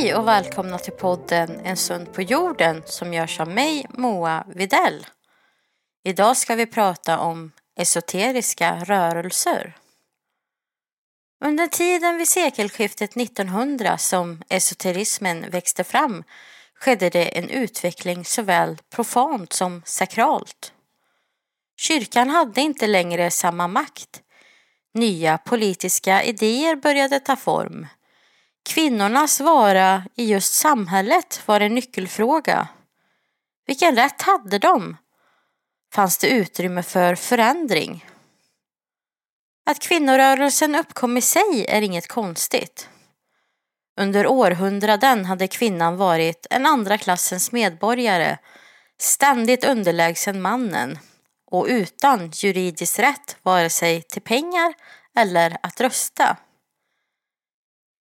Hej och välkomna till podden En stund på jorden som görs av mig, Moa Videll. Idag ska vi prata om esoteriska rörelser. Under tiden vid sekelskiftet 1900 som esoterismen växte fram skedde det en utveckling såväl profant som sakralt. Kyrkan hade inte längre samma makt. Nya politiska idéer började ta form. Kvinnornas vara i just samhället var en nyckelfråga. Vilken rätt hade de? Fanns det utrymme för förändring? Att kvinnorörelsen uppkom i sig är inget konstigt. Under århundraden hade kvinnan varit en andra klassens medborgare, ständigt underlägsen mannen och utan juridisk rätt vare sig till pengar eller att rösta.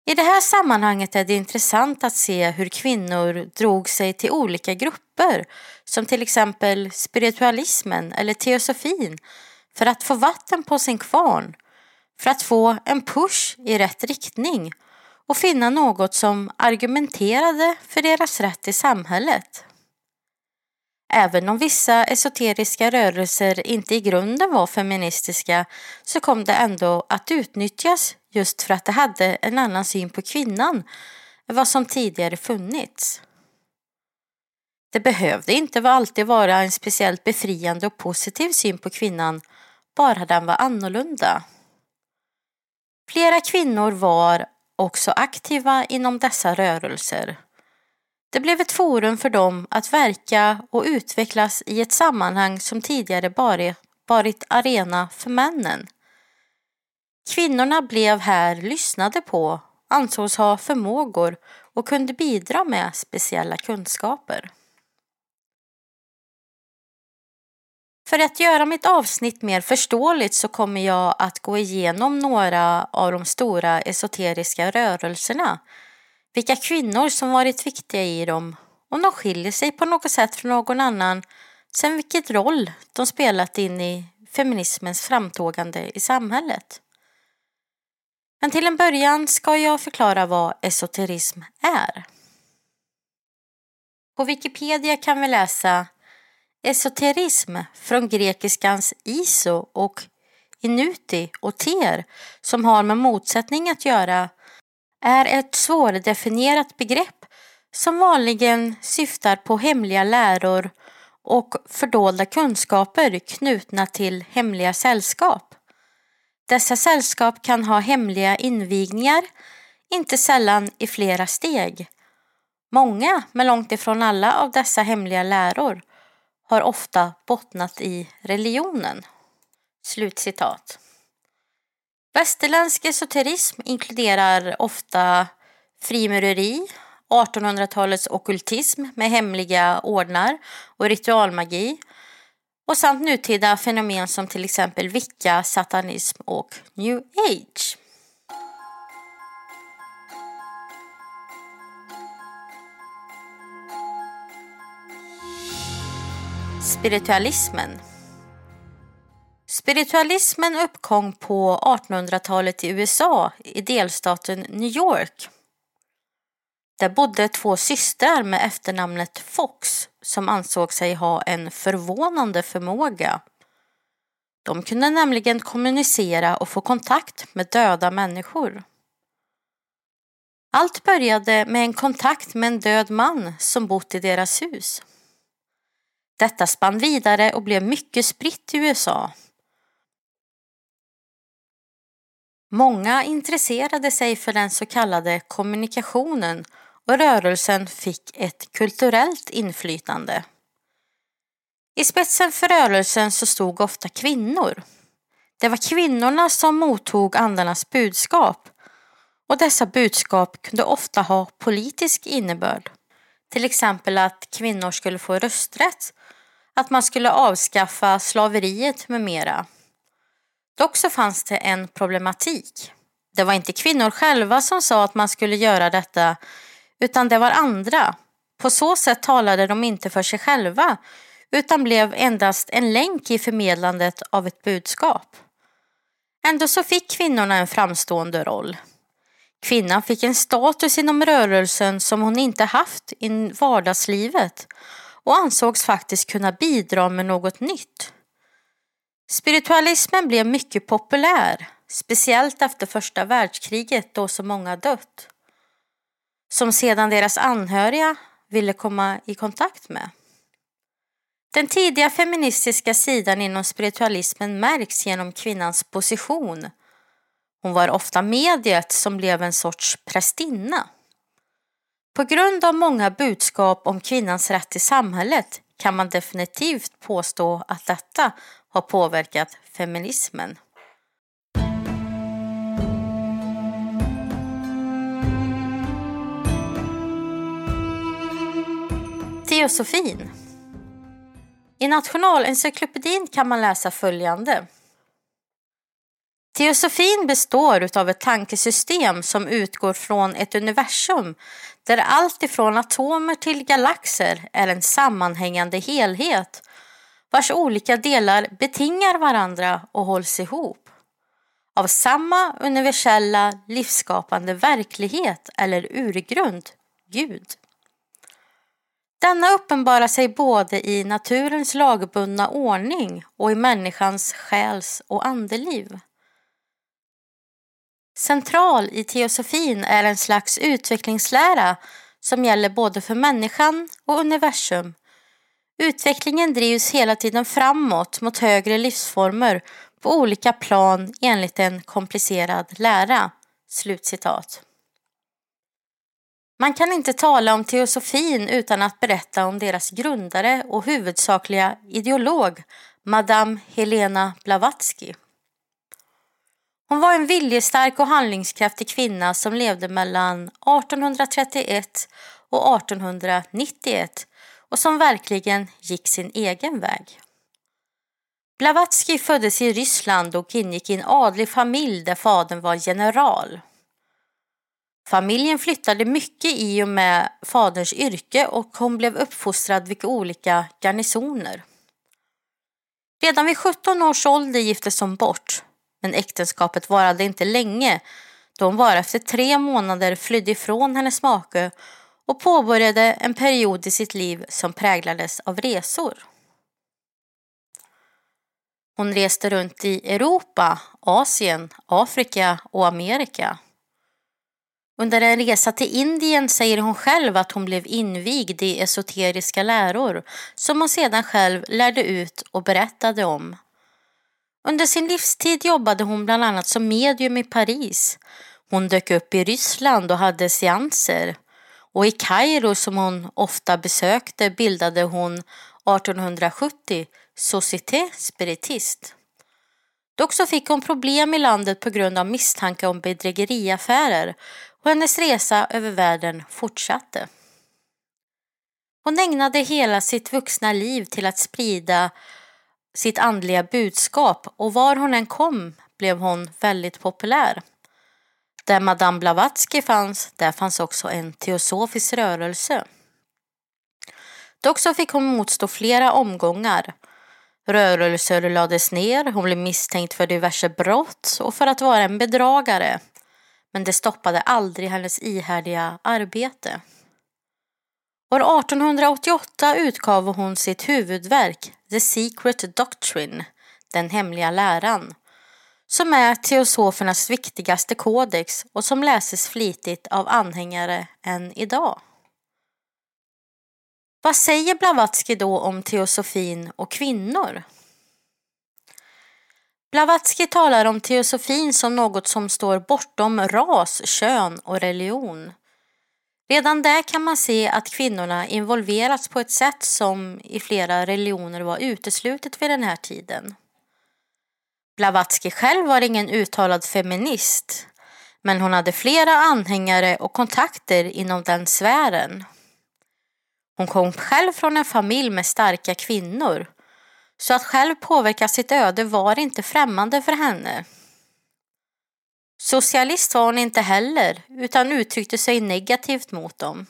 I det här sammanhanget är det intressant att se hur kvinnor drog sig till olika grupper som till exempel spiritualismen eller teosofin för att få vatten på sin kvarn, för att få en push i rätt riktning och finna något som argumenterade för deras rätt i samhället. Även om vissa esoteriska rörelser inte i grunden var feministiska så kom det ändå att utnyttjas just för att det hade en annan syn på kvinnan än vad som tidigare funnits. Det behövde inte alltid vara en speciellt befriande och positiv syn på kvinnan, bara den var annorlunda. Flera kvinnor var också aktiva inom dessa rörelser. Det blev ett forum för dem att verka och utvecklas i ett sammanhang som tidigare bara varit arena för männen. Kvinnorna blev här lyssnade på, ansågs ha förmågor och kunde bidra med speciella kunskaper. För att göra mitt avsnitt mer förståeligt så kommer jag att gå igenom några av de stora esoteriska rörelserna. Vilka kvinnor som varit viktiga i dem, om de skiljer sig på något sätt från någon annan, sen vilken roll de spelat in i feminismens framtågande i samhället. Men till en början ska jag förklara vad esoterism är. På Wikipedia kan vi läsa Esoterism från grekiskans iso och inuti och ter som har med motsättning att göra är ett svårdefinierat begrepp som vanligen syftar på hemliga läror och fördolda kunskaper knutna till hemliga sällskap. Dessa sällskap kan ha hemliga invigningar, inte sällan i flera steg. Många, men långt ifrån alla av dessa hemliga läror har ofta bottnat i religionen. Slutcitat. Västerländsk esoterism inkluderar ofta frimureri, 1800-talets okultism med hemliga ordnar och ritualmagi och samt nutida fenomen som till exempel vicka, satanism och new age. Spiritualismen Spiritualismen uppkom på 1800-talet i USA i delstaten New York. Där bodde två systrar med efternamnet Fox som ansåg sig ha en förvånande förmåga. De kunde nämligen kommunicera och få kontakt med döda människor. Allt började med en kontakt med en död man som bott i deras hus. Detta spann vidare och blev mycket spritt i USA. Många intresserade sig för den så kallade kommunikationen och rörelsen fick ett kulturellt inflytande. I spetsen för rörelsen så stod ofta kvinnor. Det var kvinnorna som mottog andarnas budskap och dessa budskap kunde ofta ha politisk innebörd. Till exempel att kvinnor skulle få rösträtt, att man skulle avskaffa slaveriet med mera. Dock så fanns det en problematik. Det var inte kvinnor själva som sa att man skulle göra detta utan det var andra. På så sätt talade de inte för sig själva utan blev endast en länk i förmedlandet av ett budskap. Ändå så fick kvinnorna en framstående roll. Kvinnan fick en status inom rörelsen som hon inte haft i vardagslivet och ansågs faktiskt kunna bidra med något nytt. Spiritualismen blev mycket populär, speciellt efter första världskriget då så många dött, som sedan deras anhöriga ville komma i kontakt med. Den tidiga feministiska sidan inom spiritualismen märks genom kvinnans position. Hon var ofta mediet som blev en sorts prästinna. På grund av många budskap om kvinnans rätt i samhället kan man definitivt påstå att detta har påverkat feminismen. Teosofin i Nationalencyklopedin kan man läsa följande. Teosofin består av ett tankesystem som utgår från ett universum där allt ifrån atomer till galaxer är en sammanhängande helhet vars olika delar betingar varandra och hålls ihop av samma universella livsskapande verklighet eller urgrund, Gud. Denna uppenbarar sig både i naturens lagbundna ordning och i människans själs och andeliv. Central i teosofin är en slags utvecklingslära som gäller både för människan och universum. Utvecklingen drivs hela tiden framåt mot högre livsformer på olika plan enligt en komplicerad lära." Slutcitat. Man kan inte tala om teosofin utan att berätta om deras grundare och huvudsakliga ideolog, Madame Helena Blavatsky. Hon var en viljestark och handlingskraftig kvinna som levde mellan 1831 och 1891 och som verkligen gick sin egen väg. Blavatsky föddes i Ryssland och ingick i en adlig familj där fadern var general. Familjen flyttade mycket i och med faderns yrke och hon blev uppfostrad vid olika garnisoner. Redan vid 17 års ålder giftes hon bort, men äktenskapet varade inte länge då hon bara efter tre månader flydde ifrån hennes make och påbörjade en period i sitt liv som präglades av resor. Hon reste runt i Europa, Asien, Afrika och Amerika. Under en resa till Indien säger hon själv att hon blev invigd i esoteriska läror som hon sedan själv lärde ut och berättade om. Under sin livstid jobbade hon bland annat som medium i Paris. Hon dök upp i Ryssland och hade seanser. Och i Kairo som hon ofta besökte bildade hon 1870 Société Spiritiste. Dock så fick hon problem i landet på grund av misstanke om bedrägeriaffärer och hennes resa över världen fortsatte. Hon ägnade hela sitt vuxna liv till att sprida sitt andliga budskap och var hon än kom blev hon väldigt populär. Där Madame Blavatsky fanns, där fanns också en teosofisk rörelse. Dock så fick hon motstå flera omgångar. Rörelser lades ner, hon blev misstänkt för diverse brott och för att vara en bedragare men det stoppade aldrig hennes ihärdiga arbete. År 1888 utgav hon sitt huvudverk The Secret Doctrine, den hemliga läran, som är teosofernas viktigaste kodex och som läses flitigt av anhängare än idag. Vad säger Blavatsky då om teosofin och kvinnor? Blavatsky talar om teosofin som något som står bortom ras, kön och religion. Redan där kan man se att kvinnorna involverats på ett sätt som i flera religioner var uteslutet vid den här tiden. Blavatsky själv var ingen uttalad feminist, men hon hade flera anhängare och kontakter inom den sfären. Hon kom själv från en familj med starka kvinnor så att själv påverka sitt öde var inte främmande för henne. Socialist var hon inte heller, utan uttryckte sig negativt mot dem.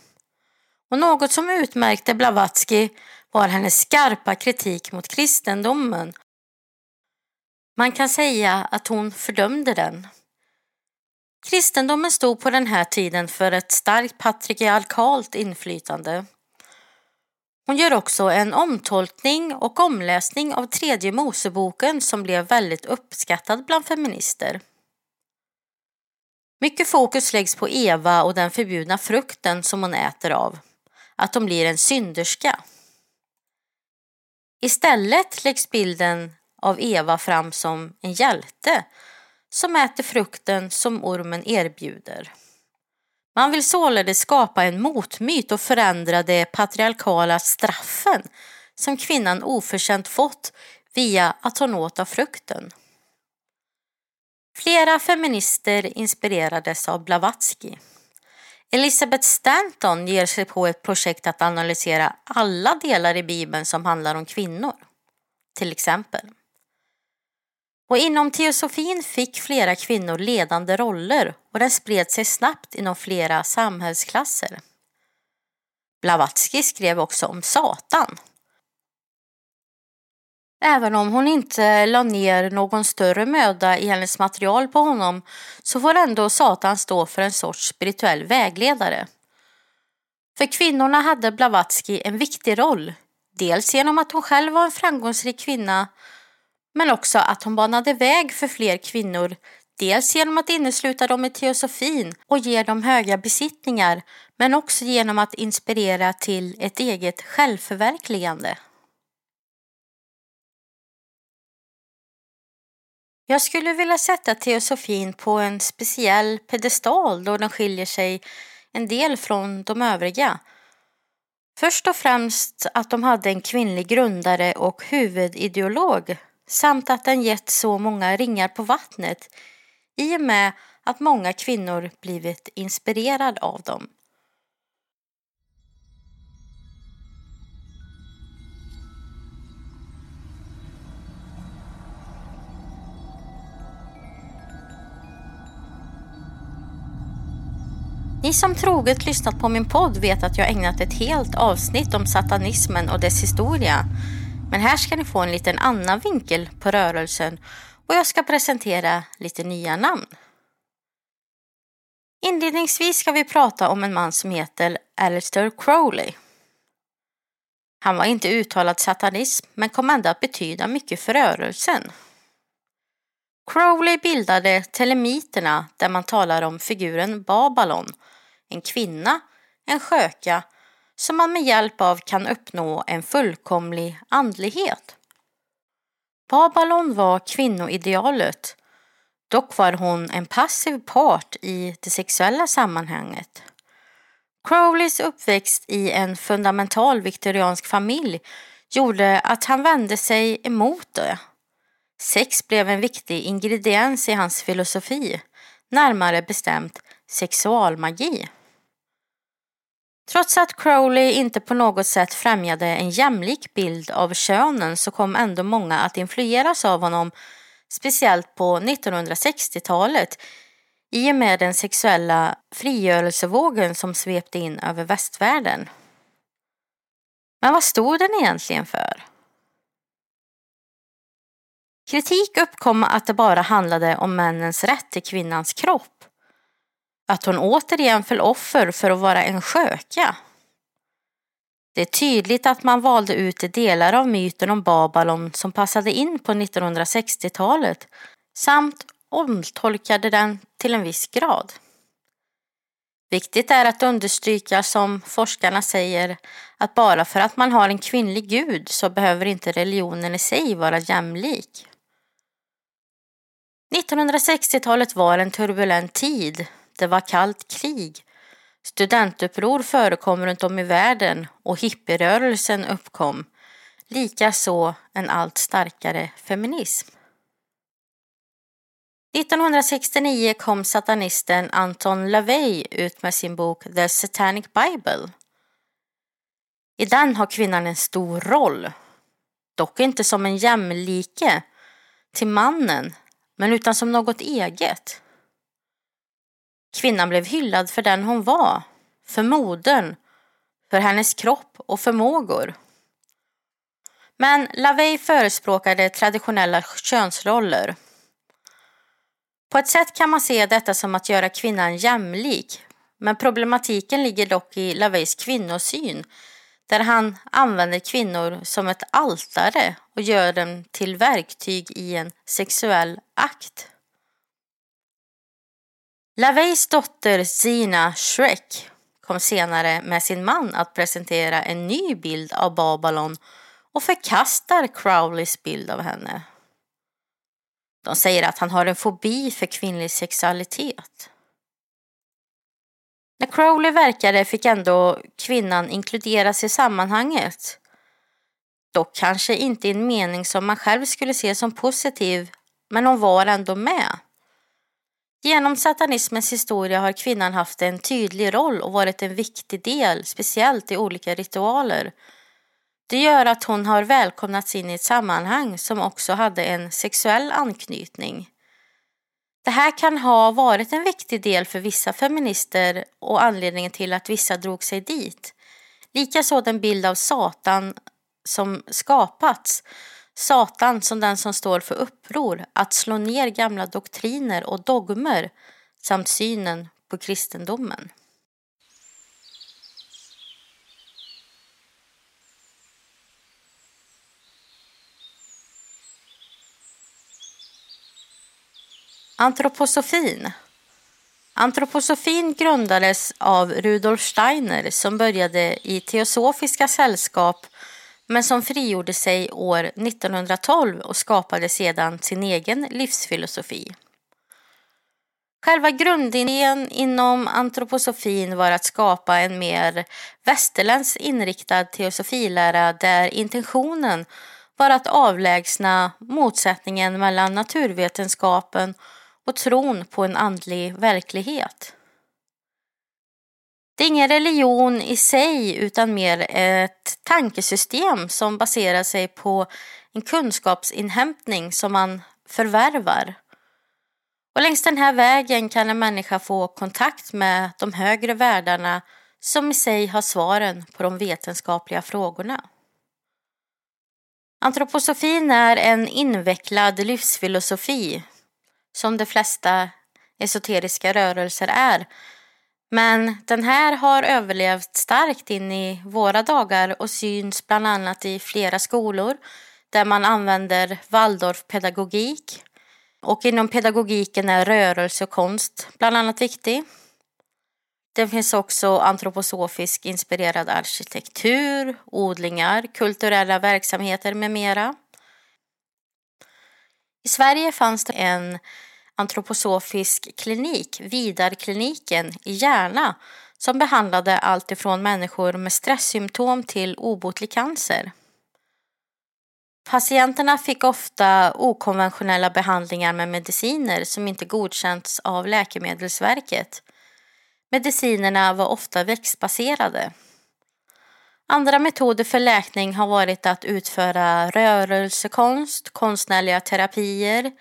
Och något som utmärkte Blavatsky var hennes skarpa kritik mot kristendomen. Man kan säga att hon fördömde den. Kristendomen stod på den här tiden för ett starkt patriarkalt inflytande. Hon gör också en omtolkning och omläsning av tredje Moseboken som blev väldigt uppskattad bland feminister. Mycket fokus läggs på Eva och den förbjudna frukten som hon äter av, att hon blir en synderska. Istället läggs bilden av Eva fram som en hjälte som äter frukten som ormen erbjuder. Man vill således skapa en motmyt och förändra de patriarkala straffen som kvinnan oförtjänt fått via att hon åt av frukten. Flera feminister inspirerades av Blavatsky. Elizabeth Stanton ger sig på ett projekt att analysera alla delar i Bibeln som handlar om kvinnor, till exempel. Och inom teosofin fick flera kvinnor ledande roller och den spred sig snabbt inom flera samhällsklasser. Blavatsky skrev också om Satan. Även om hon inte la ner någon större möda i hennes material på honom så får ändå Satan stå för en sorts spirituell vägledare. För kvinnorna hade Blavatsky en viktig roll, dels genom att hon själv var en framgångsrik kvinna men också att hon banade väg för fler kvinnor Dels genom att innesluta dem i teosofin och ge dem höga besittningar men också genom att inspirera till ett eget självförverkligande. Jag skulle vilja sätta teosofin på en speciell pedestal då den skiljer sig en del från de övriga. Först och främst att de hade en kvinnlig grundare och huvudideolog samt att den gett så många ringar på vattnet i och med att många kvinnor blivit inspirerade av dem. Ni som troget lyssnat på min podd vet att jag ägnat ett helt avsnitt om satanismen och dess historia. Men här ska ni få en liten annan vinkel på rörelsen och jag ska presentera lite nya namn. Inledningsvis ska vi prata om en man som heter Alistair Crowley. Han var inte uttalad satanism men kom ändå att betyda mycket för rörelsen. Crowley bildade telemiterna där man talar om figuren Babylon, en kvinna, en sköka som man med hjälp av kan uppnå en fullkomlig andlighet. Babylon var kvinnoidealet. Dock var hon en passiv part i det sexuella sammanhanget. Crowleys uppväxt i en fundamental viktoriansk familj gjorde att han vände sig emot det. Sex blev en viktig ingrediens i hans filosofi, närmare bestämt sexualmagi. Trots att Crowley inte på något sätt främjade en jämlik bild av könen så kom ändå många att influeras av honom, speciellt på 1960-talet i och med den sexuella frigörelsevågen som svepte in över västvärlden. Men vad stod den egentligen för? Kritik uppkom att det bara handlade om männens rätt till kvinnans kropp att hon återigen föll offer för att vara en sköka. Det är tydligt att man valde ut de delar av myten om Babylon som passade in på 1960-talet samt omtolkade den till en viss grad. Viktigt är att understryka som forskarna säger att bara för att man har en kvinnlig gud så behöver inte religionen i sig vara jämlik. 1960-talet var en turbulent tid det var kallt krig. Studentuppror förekom runt om i världen och hippierörelsen uppkom. Likaså en allt starkare feminism. 1969 kom satanisten Anton LaVey ut med sin bok The Satanic Bible. I den har kvinnan en stor roll, dock inte som en jämlike till mannen, men utan som något eget. Kvinnan blev hyllad för den hon var, för modern, för hennes kropp och förmågor. Men LaVey förespråkade traditionella könsroller. På ett sätt kan man se detta som att göra kvinnan jämlik, men problematiken ligger dock i LaVeys kvinnosyn där han använder kvinnor som ett altare och gör dem till verktyg i en sexuell akt. LaVeys dotter Sina Shrek kom senare med sin man att presentera en ny bild av Babylon och förkastar Crowleys bild av henne. De säger att han har en fobi för kvinnlig sexualitet. När Crowley verkade fick ändå kvinnan inkluderas i sammanhanget. Dock kanske inte i en mening som man själv skulle se som positiv, men hon var ändå med. Genom satanismens historia har kvinnan haft en tydlig roll och varit en viktig del, speciellt i olika ritualer. Det gör att hon har välkomnats in i ett sammanhang som också hade en sexuell anknytning. Det här kan ha varit en viktig del för vissa feminister och anledningen till att vissa drog sig dit. Likaså den bild av Satan som skapats. Satan som den som står för uppror, att slå ner gamla doktriner och dogmer samt synen på kristendomen. Antroposofin Antroposofin grundades av Rudolf Steiner som började i Teosofiska sällskap men som frigjorde sig år 1912 och skapade sedan sin egen livsfilosofi. Själva grundidén inom antroposofin var att skapa en mer västerländskt inriktad teosofilära där intentionen var att avlägsna motsättningen mellan naturvetenskapen och tron på en andlig verklighet. Det är ingen religion i sig utan mer ett tankesystem som baserar sig på en kunskapsinhämtning som man förvärvar. Och längs den här vägen kan en människa få kontakt med de högre världarna som i sig har svaren på de vetenskapliga frågorna. Antroposofin är en invecklad livsfilosofi som de flesta esoteriska rörelser är. Men den här har överlevt starkt in i våra dagar och syns bland annat i flera skolor där man använder Waldorfpedagogik. Och inom pedagogiken är rörelse och konst bland annat viktig. Det finns också antroposofisk inspirerad arkitektur, odlingar, kulturella verksamheter med mera. I Sverige fanns det en antroposofisk klinik, Vidarkliniken i Järna, som behandlade allt ifrån människor med stresssymptom till obotlig cancer. Patienterna fick ofta okonventionella behandlingar med mediciner som inte godkänts av Läkemedelsverket. Medicinerna var ofta växtbaserade. Andra metoder för läkning har varit att utföra rörelsekonst, konstnärliga terapier,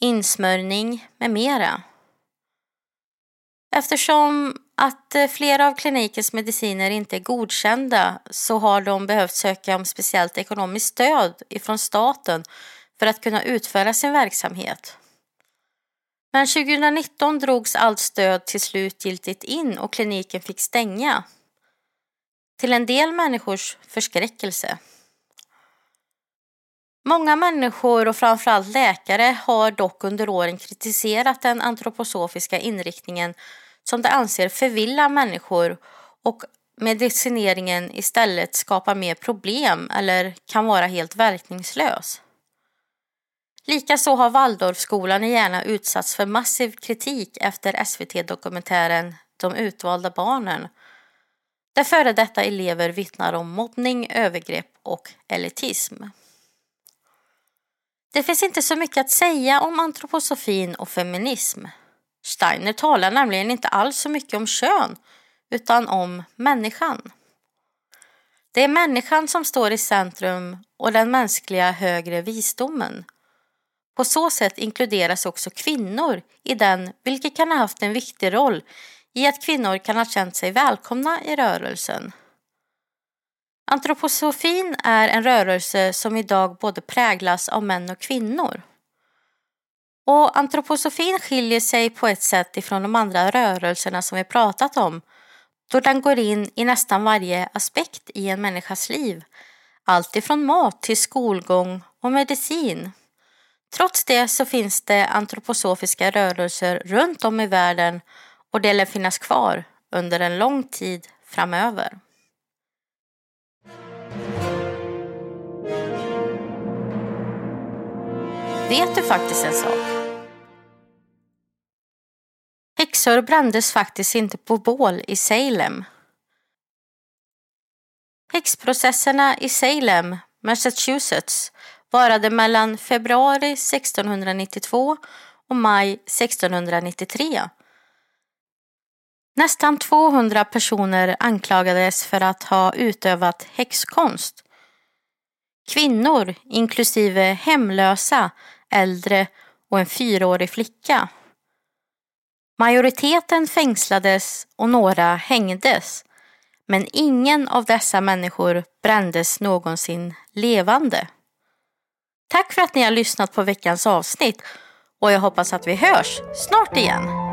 insmörjning med mera. Eftersom att eh, flera av klinikens mediciner inte är godkända så har de behövt söka om speciellt ekonomiskt stöd ifrån staten för att kunna utföra sin verksamhet. Men 2019 drogs allt stöd till slutgiltigt in och kliniken fick stänga. Till en del människors förskräckelse. Många människor och framförallt läkare har dock under åren kritiserat den antroposofiska inriktningen som de anser förvillar människor och medicineringen istället skapar mer problem eller kan vara helt verkningslös. Likaså har Waldorfskolan i Järna utsatts för massiv kritik efter SVT-dokumentären De utvalda barnen där före detta elever vittnar om mobbning, övergrepp och elitism. Det finns inte så mycket att säga om antroposofin och feminism. Steiner talar nämligen inte alls så mycket om kön utan om människan. Det är människan som står i centrum och den mänskliga högre visdomen. På så sätt inkluderas också kvinnor i den, vilket kan ha haft en viktig roll i att kvinnor kan ha känt sig välkomna i rörelsen. Antroposofin är en rörelse som idag både präglas av män och kvinnor. Och antroposofin skiljer sig på ett sätt ifrån de andra rörelserna som vi pratat om då den går in i nästan varje aspekt i en människas liv. Allt ifrån mat till skolgång och medicin. Trots det så finns det antroposofiska rörelser runt om i världen och det lär finnas kvar under en lång tid framöver. Vet du faktiskt en sak? Häxor brändes faktiskt inte på bål i Salem. Häxprocesserna i Salem, Massachusetts varade mellan februari 1692 och maj 1693. Nästan 200 personer anklagades för att ha utövat häxkonst. Kvinnor, inklusive hemlösa, äldre och en fyraårig flicka. Majoriteten fängslades och några hängdes. Men ingen av dessa människor brändes någonsin levande. Tack för att ni har lyssnat på veckans avsnitt och jag hoppas att vi hörs snart igen.